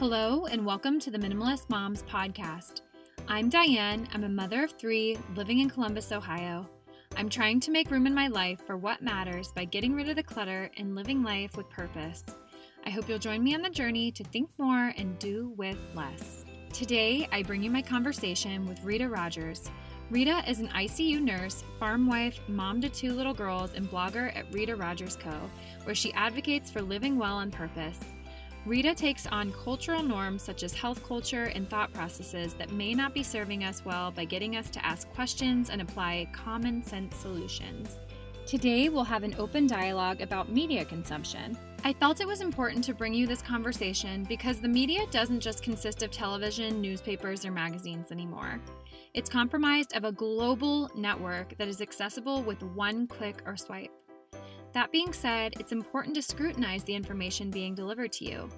Hello, and welcome to the Minimalist Moms Podcast. I'm Diane. I'm a mother of three living in Columbus, Ohio. I'm trying to make room in my life for what matters by getting rid of the clutter and living life with purpose. I hope you'll join me on the journey to think more and do with less. Today, I bring you my conversation with Rita Rogers. Rita is an ICU nurse, farm wife, mom to two little girls, and blogger at Rita Rogers Co., where she advocates for living well on purpose. Rita takes on cultural norms such as health culture and thought processes that may not be serving us well by getting us to ask questions and apply common sense solutions. Today, we'll have an open dialogue about media consumption. I felt it was important to bring you this conversation because the media doesn't just consist of television, newspapers, or magazines anymore. It's comprised of a global network that is accessible with one click or swipe. That being said, it's important to scrutinize the information being delivered to you.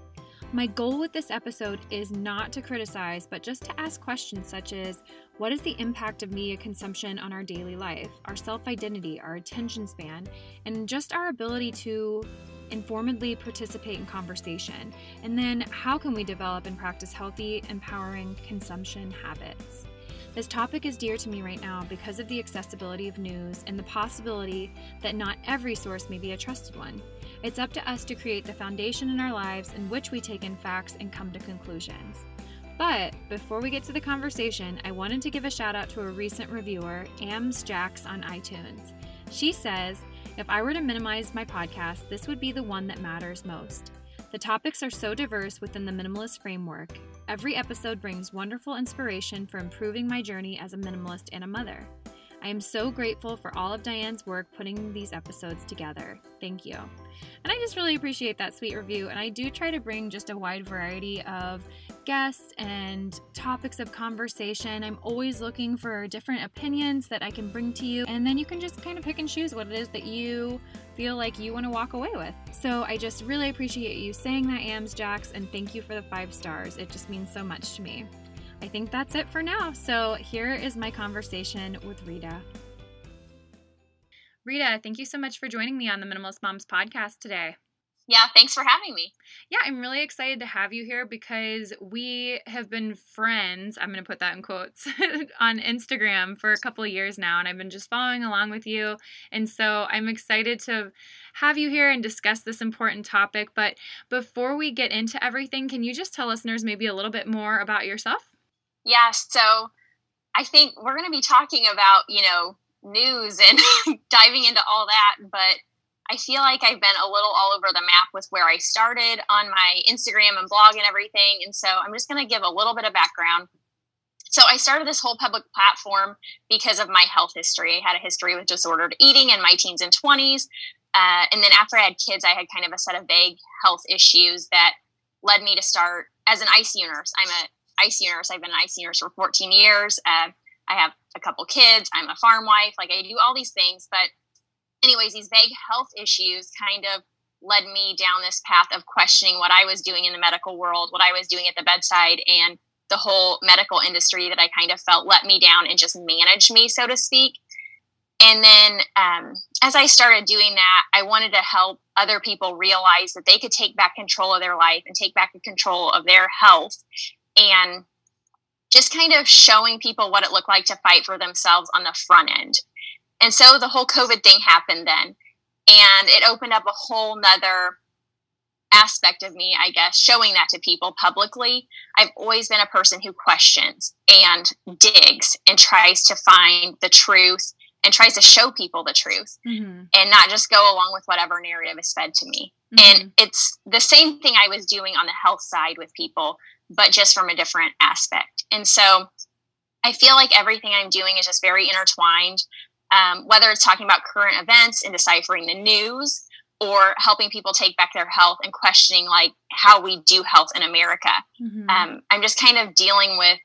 My goal with this episode is not to criticize, but just to ask questions such as what is the impact of media consumption on our daily life, our self identity, our attention span, and just our ability to informedly participate in conversation? And then how can we develop and practice healthy, empowering consumption habits? This topic is dear to me right now because of the accessibility of news and the possibility that not every source may be a trusted one. It's up to us to create the foundation in our lives in which we take in facts and come to conclusions. But before we get to the conversation, I wanted to give a shout out to a recent reviewer, Ams Jax on iTunes. She says, If I were to minimize my podcast, this would be the one that matters most. The topics are so diverse within the minimalist framework. Every episode brings wonderful inspiration for improving my journey as a minimalist and a mother. I am so grateful for all of Diane's work putting these episodes together. Thank you. And I just really appreciate that sweet review. And I do try to bring just a wide variety of guests and topics of conversation. I'm always looking for different opinions that I can bring to you. And then you can just kind of pick and choose what it is that you feel like you want to walk away with. So I just really appreciate you saying that, Ams Jax, and thank you for the five stars. It just means so much to me. I think that's it for now. So here is my conversation with Rita. Rita, thank you so much for joining me on the Minimalist Moms podcast today. Yeah, thanks for having me. Yeah, I'm really excited to have you here because we have been friends, I'm going to put that in quotes, on Instagram for a couple of years now, and I've been just following along with you. And so I'm excited to have you here and discuss this important topic. But before we get into everything, can you just tell listeners maybe a little bit more about yourself? Yeah, so I think we're going to be talking about, you know, news and diving into all that, but I feel like I've been a little all over the map with where I started on my Instagram and blog and everything. And so I'm just going to give a little bit of background. So I started this whole public platform because of my health history. I had a history with disordered eating in my teens and 20s. Uh, and then after I had kids, I had kind of a set of vague health issues that led me to start as an ICU nurse. I'm a ICU nurse. I've been an ICU nurse for 14 years. Uh, I have a couple kids. I'm a farm wife. Like I do all these things, but anyways, these vague health issues kind of led me down this path of questioning what I was doing in the medical world, what I was doing at the bedside, and the whole medical industry that I kind of felt let me down and just managed me, so to speak. And then um, as I started doing that, I wanted to help other people realize that they could take back control of their life and take back control of their health and just kind of showing people what it looked like to fight for themselves on the front end. And so the whole COVID thing happened then. And it opened up a whole nother aspect of me, I guess, showing that to people publicly. I've always been a person who questions and digs and tries to find the truth and tries to show people the truth mm-hmm. and not just go along with whatever narrative is fed to me. Mm-hmm. And it's the same thing I was doing on the health side with people, but just from a different aspect. And so I feel like everything I'm doing is just very intertwined um, whether it's talking about current events and deciphering the news or helping people take back their health and questioning like how we do health in america mm-hmm. um, i'm just kind of dealing with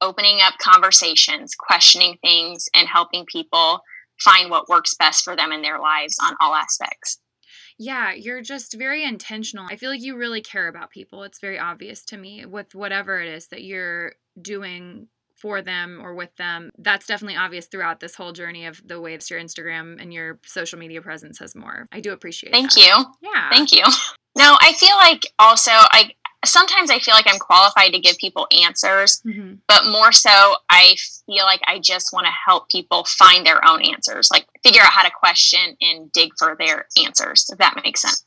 opening up conversations questioning things and helping people find what works best for them in their lives on all aspects yeah, you're just very intentional. I feel like you really care about people. It's very obvious to me with whatever it is that you're doing for them or with them. That's definitely obvious throughout this whole journey of the way that your Instagram and your social media presence has more. I do appreciate Thank that. you. Yeah. Thank you. No, I feel like also I sometimes I feel like I'm qualified to give people answers, mm-hmm. but more so, I feel like I just want to help people find their own answers, like figure out how to question and dig for their answers, if that makes sense.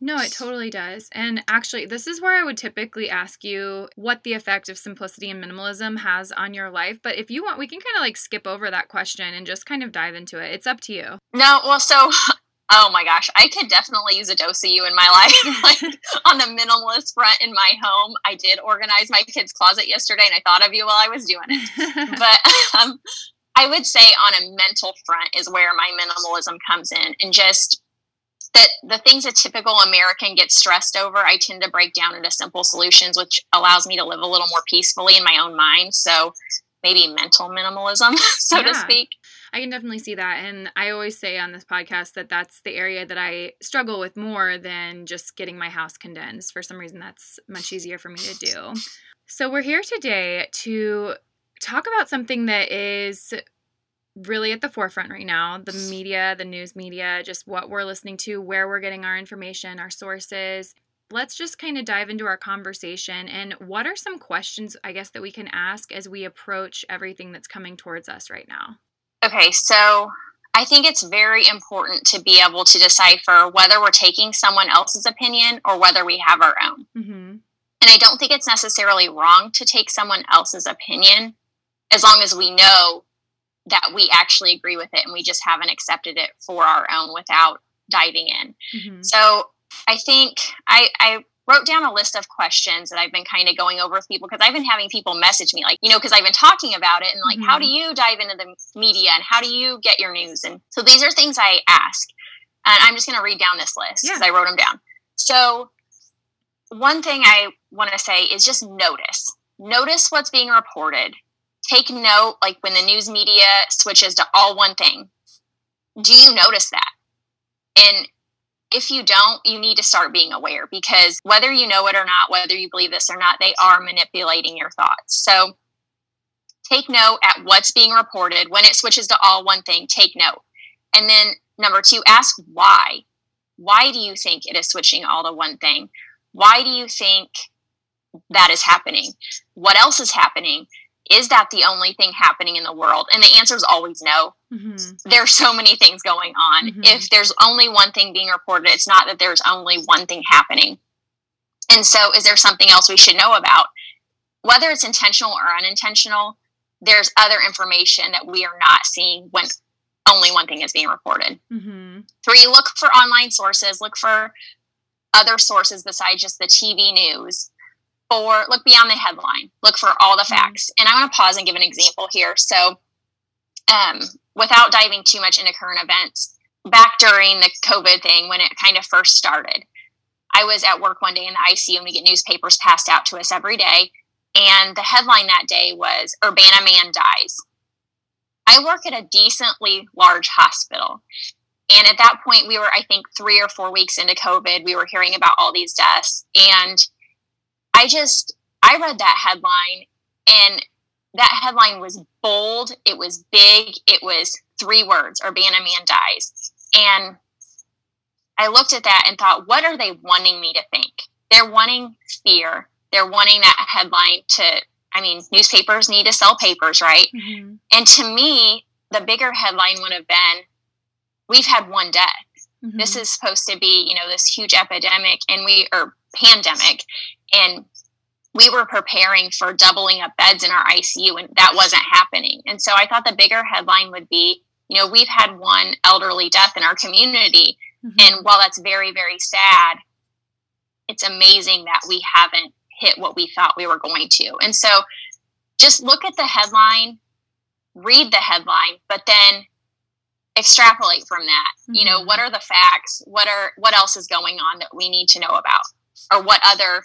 No, it totally does. And actually, this is where I would typically ask you what the effect of simplicity and minimalism has on your life. But if you want, we can kind of like skip over that question and just kind of dive into it. It's up to you. No, well, so Oh my gosh, I could definitely use a dose of you in my life. like on the minimalist front in my home, I did organize my kids' closet yesterday, and I thought of you while I was doing it. but um, I would say on a mental front is where my minimalism comes in, and just that the things a typical American gets stressed over, I tend to break down into simple solutions, which allows me to live a little more peacefully in my own mind. So maybe mental minimalism, so yeah. to speak. I can definitely see that. And I always say on this podcast that that's the area that I struggle with more than just getting my house condensed. For some reason, that's much easier for me to do. So, we're here today to talk about something that is really at the forefront right now the media, the news media, just what we're listening to, where we're getting our information, our sources. Let's just kind of dive into our conversation and what are some questions, I guess, that we can ask as we approach everything that's coming towards us right now? Okay, so I think it's very important to be able to decipher whether we're taking someone else's opinion or whether we have our own. Mm-hmm. And I don't think it's necessarily wrong to take someone else's opinion as long as we know that we actually agree with it and we just haven't accepted it for our own without diving in. Mm-hmm. So I think I, I wrote down a list of questions that I've been kind of going over with people because I've been having people message me, like, you know, because I've been talking about it and like, mm-hmm. how do mm-hmm. you dive into the media and how do you get your news? And so these are things I ask. And I'm just going to read down this list because yeah. I wrote them down. So, one thing I want to say is just notice. Notice what's being reported. Take note, like when the news media switches to all one thing. Do you notice that? And if you don't, you need to start being aware because whether you know it or not, whether you believe this or not, they are manipulating your thoughts. So take note at what's being reported. When it switches to all one thing, take note. And then number two, ask why. Why do you think it is switching all to one thing? Why do you think that is happening? What else is happening? Is that the only thing happening in the world? And the answer is always no. Mm-hmm. There's so many things going on. Mm-hmm. If there's only one thing being reported, it's not that there's only one thing happening. And so, is there something else we should know about? Whether it's intentional or unintentional, there's other information that we are not seeing when only one thing is being reported. Mm-hmm. Three, look for online sources, look for other sources besides just the TV news for look beyond the headline, look for all the mm-hmm. facts. And I want to pause and give an example here. So, um, without diving too much into current events, back during the COVID thing, when it kind of first started, I was at work one day in the ICU and we get newspapers passed out to us every day. And the headline that day was Urbana Man Dies. I work at a decently large hospital. And at that point, we were, I think, three or four weeks into COVID. We were hearing about all these deaths. And I just I read that headline and that headline was bold, it was big, it was three words, Urbana man dies. And I looked at that and thought, what are they wanting me to think? They're wanting fear. They're wanting that headline to, I mean, newspapers need to sell papers, right? Mm-hmm. And to me, the bigger headline would have been, we've had one death. Mm-hmm. This is supposed to be, you know, this huge epidemic and we, or pandemic, and we were preparing for doubling up beds in our ICU, and that wasn't happening. And so I thought the bigger headline would be, you know, we've had one elderly death in our community. Mm-hmm. And while that's very, very sad, it's amazing that we haven't hit what we thought we were going to. And so just look at the headline, read the headline, but then extrapolate from that. Mm-hmm. You know, mm-hmm. what are the facts? What are what else is going on that we need to know about? Or what other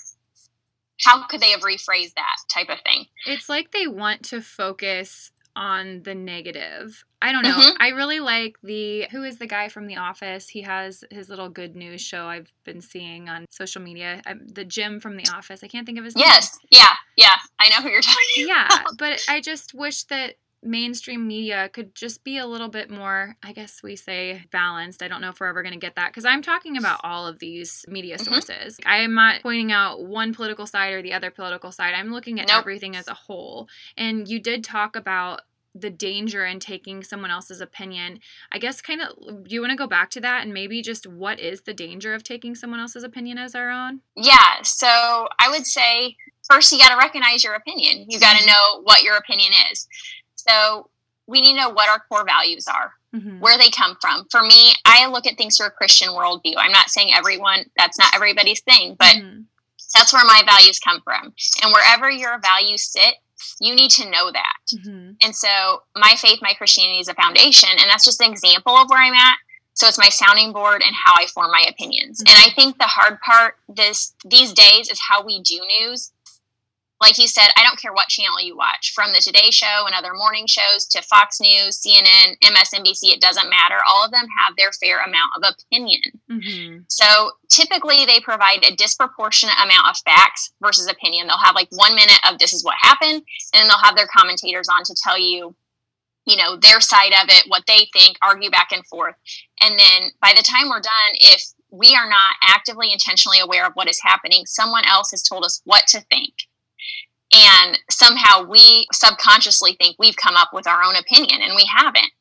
how could they have rephrased that type of thing? It's like they want to focus on the negative. I don't know. Mm-hmm. I really like the who is the guy from The Office? He has his little good news show I've been seeing on social media. I'm, the Jim from The Office. I can't think of his yes. name. Yes. Yeah. Yeah. I know who you're talking yeah, about. Yeah, but I just wish that mainstream media could just be a little bit more, I guess we say balanced. I don't know if we're ever going to get that because I'm talking about all of these media mm-hmm. sources. I am not pointing out one political side or the other political side. I'm looking at nope. everything as a whole. And you did talk about the danger in taking someone else's opinion. I guess kind of do you want to go back to that and maybe just what is the danger of taking someone else's opinion as our own? Yeah, so I would say first you got to recognize your opinion. You got to mm-hmm. know what your opinion is. So we need to know what our core values are, mm-hmm. where they come from. For me, I look at things through a Christian worldview. I'm not saying everyone, that's not everybody's thing, but mm-hmm. that's where my values come from. And wherever your values sit, you need to know that. Mm-hmm. And so my faith, my Christianity is a foundation. And that's just an example of where I'm at. So it's my sounding board and how I form my opinions. And I think the hard part this these days is how we do news like you said, I don't care what channel you watch, from the Today Show and other morning shows to Fox News, CNN, MSNBC, it doesn't matter. All of them have their fair amount of opinion. Mm-hmm. So typically they provide a disproportionate amount of facts versus opinion. They'll have like one minute of this is what happened, and then they'll have their commentators on to tell you, you know, their side of it, what they think, argue back and forth. And then by the time we're done, if we are not actively, intentionally aware of what is happening, someone else has told us what to think and somehow we subconsciously think we've come up with our own opinion and we haven't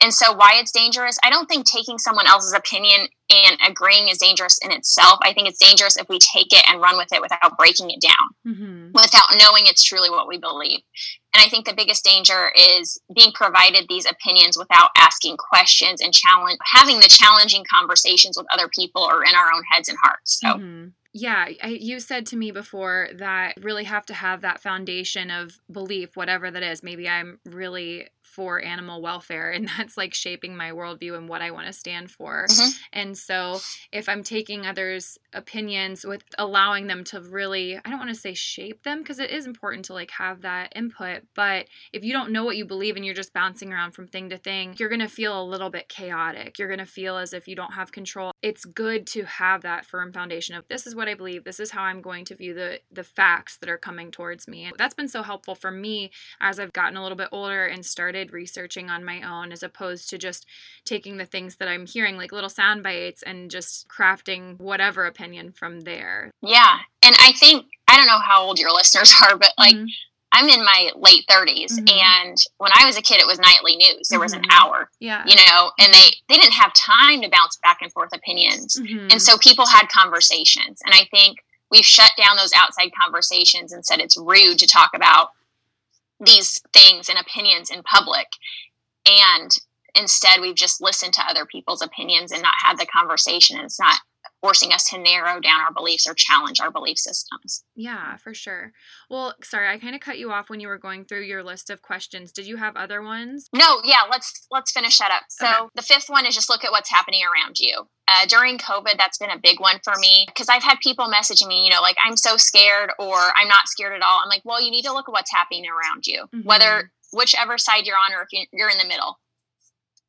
and so why it's dangerous i don't think taking someone else's opinion and agreeing is dangerous in itself i think it's dangerous if we take it and run with it without breaking it down mm-hmm. without knowing it's truly what we believe and i think the biggest danger is being provided these opinions without asking questions and challenge having the challenging conversations with other people or in our own heads and hearts so mm-hmm. Yeah, I, you said to me before that really have to have that foundation of belief, whatever that is. Maybe I'm really for animal welfare and that's like shaping my worldview and what I want to stand for. Mm-hmm. And so if I'm taking others' opinions with allowing them to really, I don't want to say shape them because it is important to like have that input, but if you don't know what you believe and you're just bouncing around from thing to thing, you're going to feel a little bit chaotic. You're going to feel as if you don't have control. It's good to have that firm foundation of this is what I believe, this is how I'm going to view the the facts that are coming towards me. And that's been so helpful for me as I've gotten a little bit older and started started researching on my own as opposed to just taking the things that I'm hearing, like little sound bites, and just crafting whatever opinion from there. Yeah. And I think, I don't know how old your listeners are, but like, mm-hmm. I'm in my late 30s mm-hmm. and when I was a kid it was nightly news. There was an mm-hmm. hour. Yeah. You know, and they they didn't have time to bounce back and forth opinions. Mm-hmm. And so people had conversations and I think we've shut down those outside conversations and said it's rude to talk about these things and opinions in public and instead we've just listened to other people's opinions and not had the conversation and it's not forcing us to narrow down our beliefs or challenge our belief systems. Yeah, for sure. Well, sorry, I kind of cut you off when you were going through your list of questions. Did you have other ones? No, yeah, let's let's finish that up. So, okay. the fifth one is just look at what's happening around you. Uh, during COVID, that's been a big one for me because I've had people messaging me, you know, like, I'm so scared or I'm not scared at all. I'm like, well, you need to look at what's happening around you, mm-hmm. whether whichever side you're on or if you're in the middle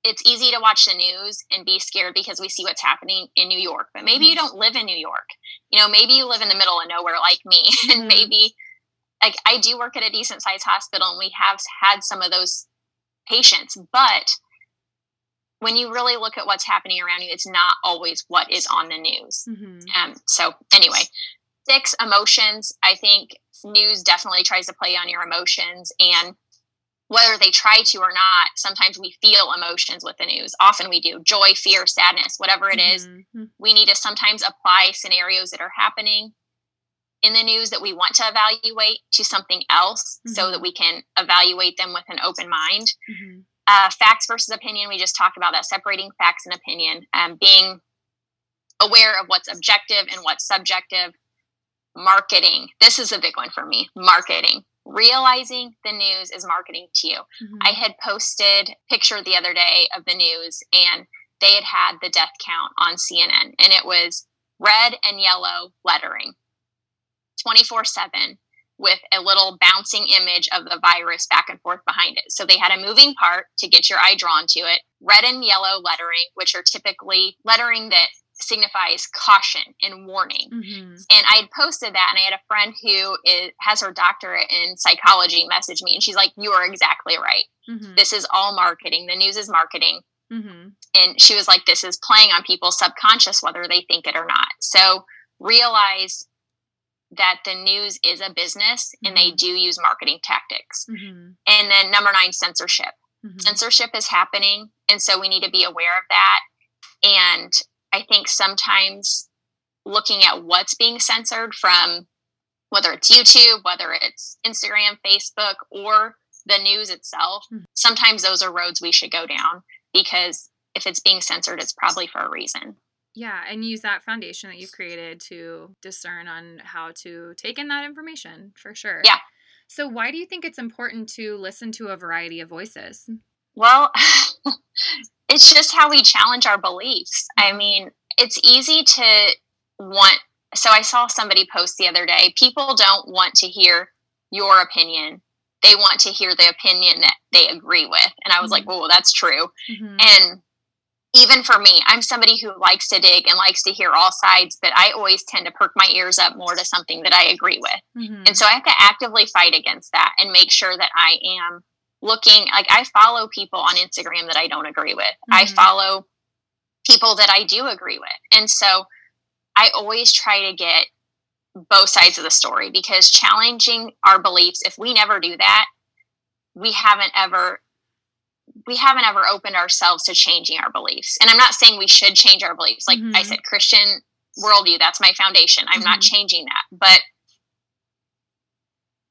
it's easy to watch the news and be scared because we see what's happening in New York. But maybe you mm-hmm. don't live in New York. You know, maybe you live in the middle of nowhere like me. Mm-hmm. And maybe like I do work at a decent sized hospital and we have had some of those patients, but when you really look at what's happening around you, it's not always what is on the news. Mm-hmm. Um, so anyway, six emotions. I think news definitely tries to play on your emotions and whether they try to or not, sometimes we feel emotions with the news. Often we do joy, fear, sadness, whatever it is. Mm-hmm. We need to sometimes apply scenarios that are happening in the news that we want to evaluate to something else mm-hmm. so that we can evaluate them with an open mind. Mm-hmm. Uh, facts versus opinion, we just talked about that, separating facts and opinion, um, being aware of what's objective and what's subjective. Marketing, this is a big one for me marketing realizing the news is marketing to you. Mm-hmm. I had posted picture the other day of the news and they had had the death count on CNN and it was red and yellow lettering 24/7 with a little bouncing image of the virus back and forth behind it. So they had a moving part to get your eye drawn to it, red and yellow lettering, which are typically lettering that signifies caution and warning. Mm-hmm. And I had posted that, and I had a friend who is, has her doctorate in psychology message me, and she's like, "You are exactly right. Mm-hmm. This is all marketing. The news is marketing." Mm-hmm. And she was like, "This is playing on people's subconscious, whether they think it or not." So realize that the news is a business and they mm-hmm. do use marketing tactics. Mm-hmm. And then number nine, censorship. Mm-hmm. Censorship is happening, and so we need to be aware of that. And I think sometimes looking at what's being censored from whether it's YouTube, whether it's Instagram, Facebook, or the news itself, mm-hmm. sometimes those are roads we should go down because if it's being censored, it's probably for a reason. Yeah, and use that foundation that you've created to discern on how to take in that information for sure. Yeah. So, why do you think it's important to listen to a variety of voices? Well, it's just how we challenge our beliefs. I mean, it's easy to want. So I saw somebody post the other day people don't want to hear your opinion. They want to hear the opinion that they agree with. And I was mm-hmm. like, well, that's true. Mm-hmm. And even for me, I'm somebody who likes to dig and likes to hear all sides, but I always tend to perk my ears up more to something that I agree with. Mm-hmm. And so I have to actively fight against that and make sure that I am looking like I follow people on Instagram that I don't agree with. Mm-hmm. I follow people that I do agree with. And so I always try to get both sides of the story because challenging our beliefs, if we never do that, we haven't ever we haven't ever opened ourselves to changing our beliefs. And I'm not saying we should change our beliefs. Like mm-hmm. I said, Christian worldview, that's my foundation. I'm mm-hmm. not changing that. But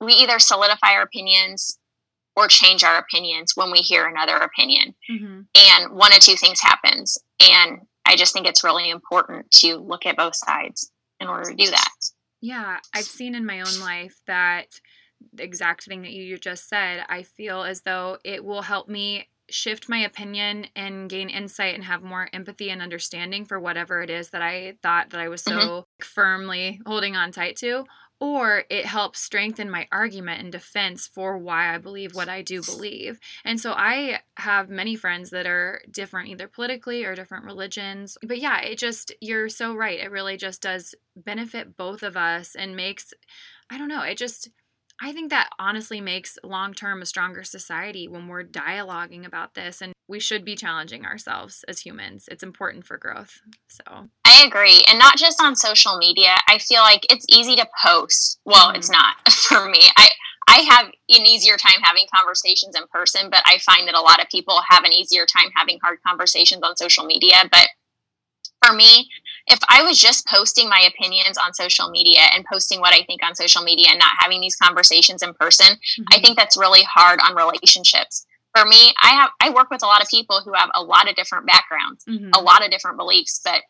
we either solidify our opinions or change our opinions when we hear another opinion. Mm-hmm. And one of two things happens. And I just think it's really important to look at both sides in order to do that. Yeah, I've seen in my own life that the exact thing that you just said, I feel as though it will help me shift my opinion and gain insight and have more empathy and understanding for whatever it is that I thought that I was so mm-hmm. firmly holding on tight to or it helps strengthen my argument and defense for why I believe what I do believe. And so I have many friends that are different, either politically or different religions. But yeah, it just, you're so right. It really just does benefit both of us and makes, I don't know, it just, I think that honestly makes long term a stronger society when we're dialoguing about this. And we should be challenging ourselves as humans. It's important for growth. So I agree. And not just on social media. I feel like it's easy to post. Well, mm-hmm. it's not for me. I I have an easier time having conversations in person, but I find that a lot of people have an easier time having hard conversations on social media. But for me, if I was just posting my opinions on social media and posting what I think on social media and not having these conversations in person, mm-hmm. I think that's really hard on relationships. For me, I have I work with a lot of people who have a lot of different backgrounds, mm-hmm. a lot of different beliefs, but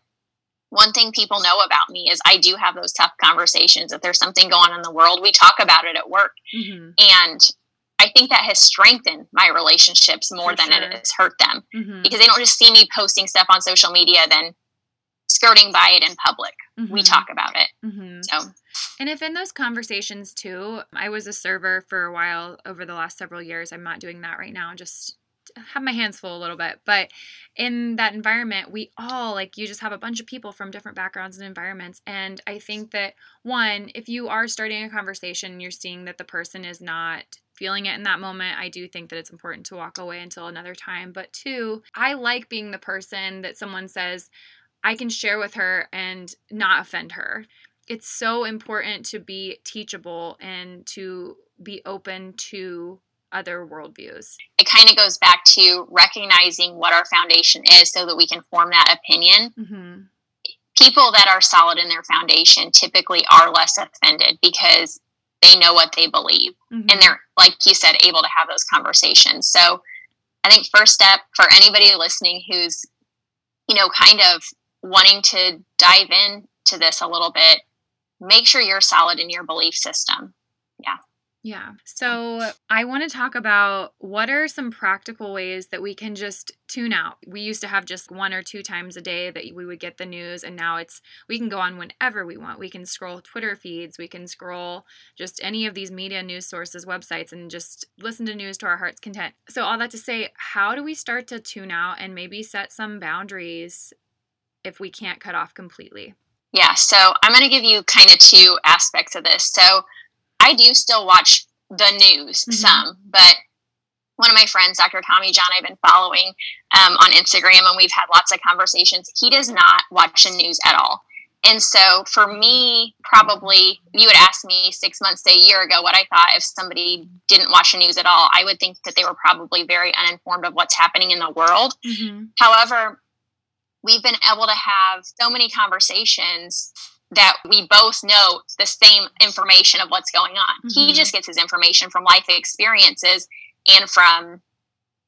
one thing people know about me is I do have those tough conversations. If there's something going on in the world, we talk about it at work. Mm-hmm. And I think that has strengthened my relationships more For than sure. it has hurt them mm-hmm. because they don't just see me posting stuff on social media, then skirting by it in public. Mm-hmm. We talk about it. Mm-hmm. So, and if in those conversations too, I was a server for a while over the last several years. I'm not doing that right now. And just have my hands full a little bit. But in that environment, we all like you just have a bunch of people from different backgrounds and environments. And I think that one, if you are starting a conversation, you're seeing that the person is not feeling it in that moment, I do think that it's important to walk away until another time. But two, I like being the person that someone says, I can share with her and not offend her. It's so important to be teachable and to be open to other worldviews. It kind of goes back to recognizing what our foundation is so that we can form that opinion. Mm-hmm. People that are solid in their foundation typically are less offended because they know what they believe mm-hmm. and they're, like you said, able to have those conversations. So I think first step for anybody listening who's, you know, kind of wanting to dive into this a little bit, make sure you're solid in your belief system. Yeah. Yeah. So I want to talk about what are some practical ways that we can just tune out. We used to have just one or two times a day that we would get the news, and now it's we can go on whenever we want. We can scroll Twitter feeds, we can scroll just any of these media news sources, websites, and just listen to news to our heart's content. So, all that to say, how do we start to tune out and maybe set some boundaries if we can't cut off completely? Yeah, so I'm going to give you kind of two aspects of this. So I do still watch the news mm-hmm. some, but one of my friends, Dr. Tommy John, I've been following um, on Instagram, and we've had lots of conversations. He does not watch the news at all. And so for me, probably you would ask me six months to a year ago what I thought if somebody didn't watch the news at all, I would think that they were probably very uninformed of what's happening in the world. Mm-hmm. However, we've been able to have so many conversations that we both know the same information of what's going on. Mm-hmm. He just gets his information from life experiences and from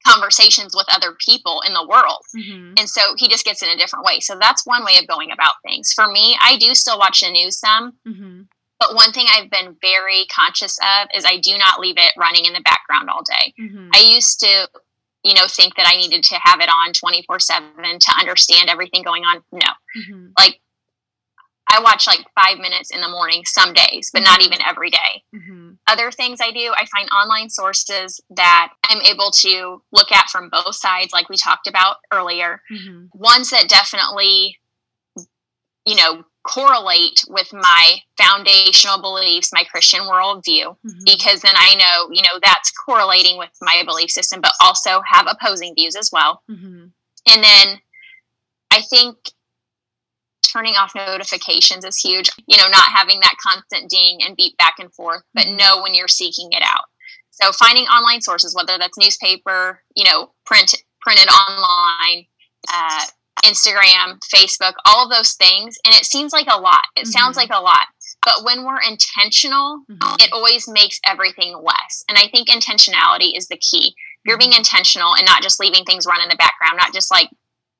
conversations with other people in the world. Mm-hmm. And so he just gets it in a different way. So that's one way of going about things. For me, I do still watch the news some. Mm-hmm. But one thing I've been very conscious of is I do not leave it running in the background all day. Mm-hmm. I used to, you know, think that I needed to have it on 24 7 to understand everything going on. No. Mm-hmm. Like, I watch like five minutes in the morning some days, but not mm-hmm. even every day. Mm-hmm. Other things I do, I find online sources that I'm able to look at from both sides, like we talked about earlier. Mm-hmm. Ones that definitely, you know, correlate with my foundational beliefs, my Christian worldview, mm-hmm. because then I know, you know, that's correlating with my belief system, but also have opposing views as well. Mm-hmm. And then I think turning off notifications is huge. You know, not having that constant ding and beep back and forth, but mm-hmm. know when you're seeking it out. So finding online sources, whether that's newspaper, you know, print printed online, uh, Instagram, Facebook, all of those things, and it seems like a lot. It mm-hmm. sounds like a lot, but when we're intentional, mm-hmm. it always makes everything less. And I think intentionality is the key. You're being mm-hmm. intentional and not just leaving things run in the background, not just like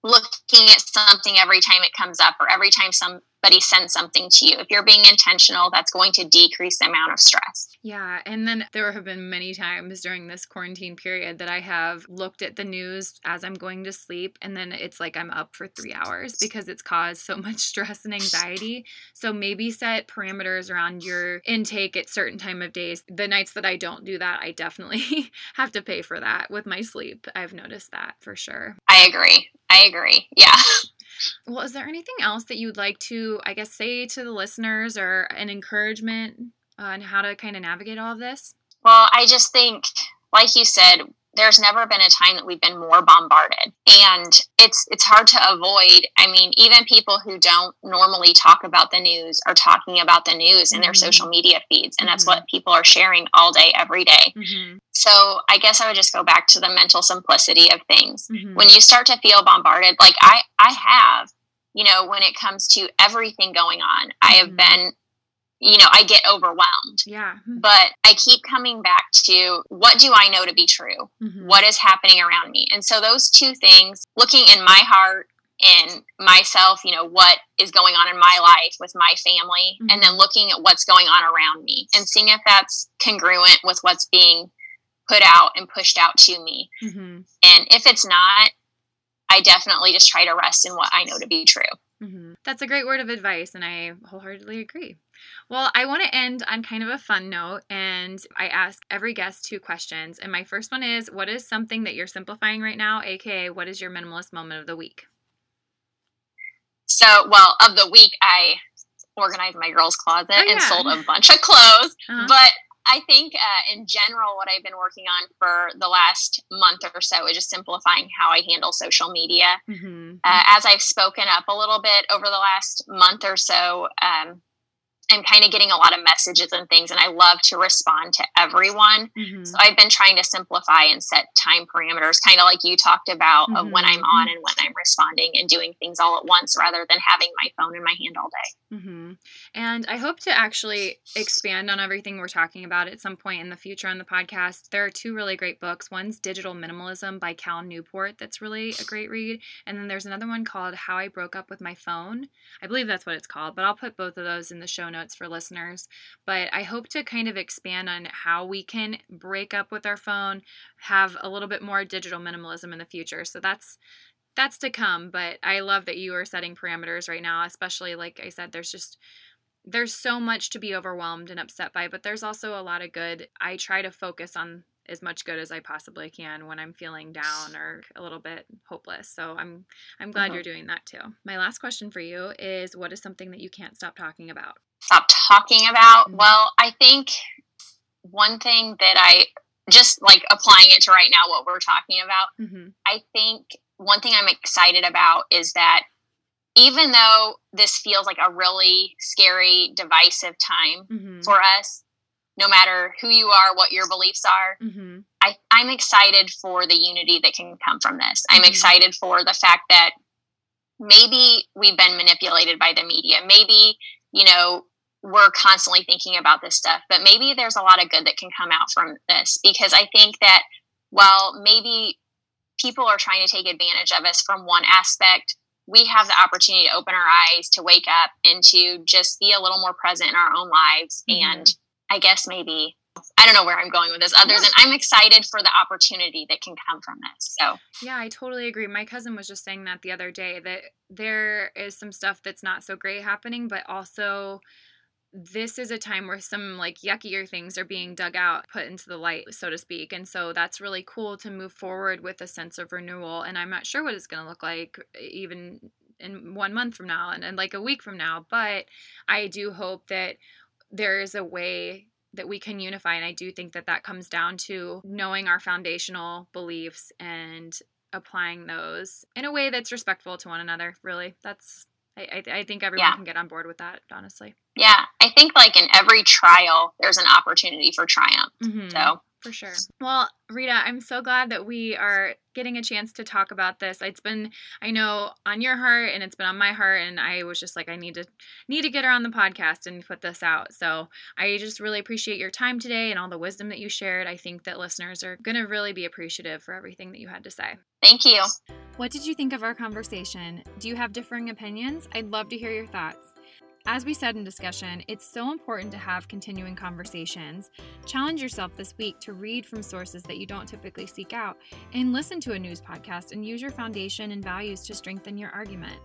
looking at something every time it comes up or every time somebody sends something to you. If you're being intentional, that's going to decrease the amount of stress. Yeah. And then there have been many times during this quarantine period that I have looked at the news as I'm going to sleep. And then it's like I'm up for three hours because it's caused so much stress and anxiety. So maybe set parameters around your intake at certain time of days. The nights that I don't do that, I definitely have to pay for that with my sleep. I've noticed that for sure. I agree. I agree. Yeah. Well, is there anything else that you'd like to, I guess, say to the listeners or an encouragement on how to kind of navigate all of this? Well, I just think, like you said, there's never been a time that we've been more bombarded and it's it's hard to avoid i mean even people who don't normally talk about the news are talking about the news in mm-hmm. their social media feeds and that's mm-hmm. what people are sharing all day every day. Mm-hmm. so i guess i would just go back to the mental simplicity of things mm-hmm. when you start to feel bombarded like i i have you know when it comes to everything going on i have mm-hmm. been you know, I get overwhelmed. Yeah. But I keep coming back to what do I know to be true? Mm-hmm. What is happening around me? And so those two things, looking in my heart and myself, you know, what is going on in my life with my family, mm-hmm. and then looking at what's going on around me and seeing if that's congruent with what's being put out and pushed out to me. Mm-hmm. And if it's not, I definitely just try to rest in what I know to be true. Mm-hmm. That's a great word of advice, and I wholeheartedly agree. Well, I want to end on kind of a fun note, and I ask every guest two questions. And my first one is What is something that you're simplifying right now, aka, what is your minimalist moment of the week? So, well, of the week, I organized my girls' closet oh, yeah. and sold a bunch of clothes. Uh-huh. But I think uh, in general, what I've been working on for the last month or so is just simplifying how I handle social media. Mm-hmm. Uh, as I've spoken up a little bit over the last month or so, um, I'm kind of getting a lot of messages and things, and I love to respond to everyone. Mm-hmm. So I've been trying to simplify and set time parameters, kind of like you talked about, mm-hmm. of when I'm on mm-hmm. and when I'm responding, and doing things all at once rather than having my phone in my hand all day. Mm-hmm. And I hope to actually expand on everything we're talking about at some point in the future on the podcast. There are two really great books. One's Digital Minimalism by Cal Newport, that's really a great read, and then there's another one called How I Broke Up with My Phone. I believe that's what it's called, but I'll put both of those in the show notes notes for listeners. But I hope to kind of expand on how we can break up with our phone, have a little bit more digital minimalism in the future. So that's that's to come, but I love that you are setting parameters right now, especially like I said there's just there's so much to be overwhelmed and upset by, but there's also a lot of good. I try to focus on as much good as I possibly can when I'm feeling down or a little bit hopeless. So I'm I'm glad mm-hmm. you're doing that too. My last question for you is what is something that you can't stop talking about? Stop talking about? Mm-hmm. Well, I think one thing that I just like applying it to right now what we're talking about. Mm-hmm. I think one thing I'm excited about is that even though this feels like a really scary, divisive time mm-hmm. for us, no matter who you are, what your beliefs are, mm-hmm. I, I'm excited for the unity that can come from this. I'm mm-hmm. excited for the fact that maybe we've been manipulated by the media. Maybe, you know, we're constantly thinking about this stuff, but maybe there's a lot of good that can come out from this because I think that while maybe people are trying to take advantage of us from one aspect, we have the opportunity to open our eyes, to wake up, and to just be a little more present in our own lives. Mm-hmm. And I guess maybe I don't know where I'm going with this, other than I'm excited for the opportunity that can come from this. So, yeah, I totally agree. My cousin was just saying that the other day that there is some stuff that's not so great happening, but also this is a time where some like yuckier things are being dug out, put into the light, so to speak. And so that's really cool to move forward with a sense of renewal. And I'm not sure what it's going to look like uh, even in one month from now and, and like a week from now. But I do hope that there is a way that we can unify. And I do think that that comes down to knowing our foundational beliefs and applying those in a way that's respectful to one another. Really, that's I, I, think everyone yeah. can get on board with that, honestly. Yeah, I think like in every trial, there's an opportunity for triumph. Mm-hmm. So for sure. Well, Rita, I'm so glad that we are getting a chance to talk about this. It's been, I know, on your heart, and it's been on my heart, and I was just like, I need to need to get her on the podcast and put this out. So I just really appreciate your time today and all the wisdom that you shared. I think that listeners are going to really be appreciative for everything that you had to say. Thank you. What did you think of our conversation? Do you have differing opinions? I'd love to hear your thoughts. As we said in discussion, it's so important to have continuing conversations. Challenge yourself this week to read from sources that you don't typically seek out and listen to a news podcast and use your foundation and values to strengthen your argument.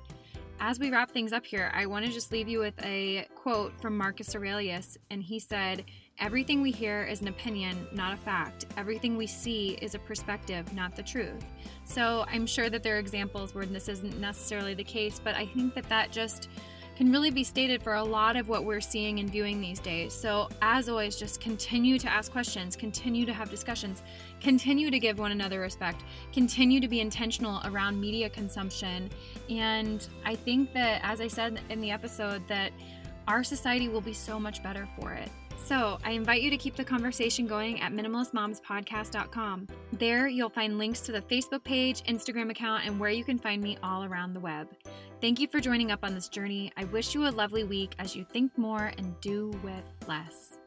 As we wrap things up here, I want to just leave you with a quote from Marcus Aurelius, and he said, Everything we hear is an opinion, not a fact. Everything we see is a perspective, not the truth. So I'm sure that there are examples where this isn't necessarily the case, but I think that that just can really be stated for a lot of what we're seeing and viewing these days. So, as always, just continue to ask questions, continue to have discussions, continue to give one another respect, continue to be intentional around media consumption. And I think that, as I said in the episode, that our society will be so much better for it. So, I invite you to keep the conversation going at minimalistmomspodcast.com. There, you'll find links to the Facebook page, Instagram account, and where you can find me all around the web. Thank you for joining up on this journey. I wish you a lovely week as you think more and do with less.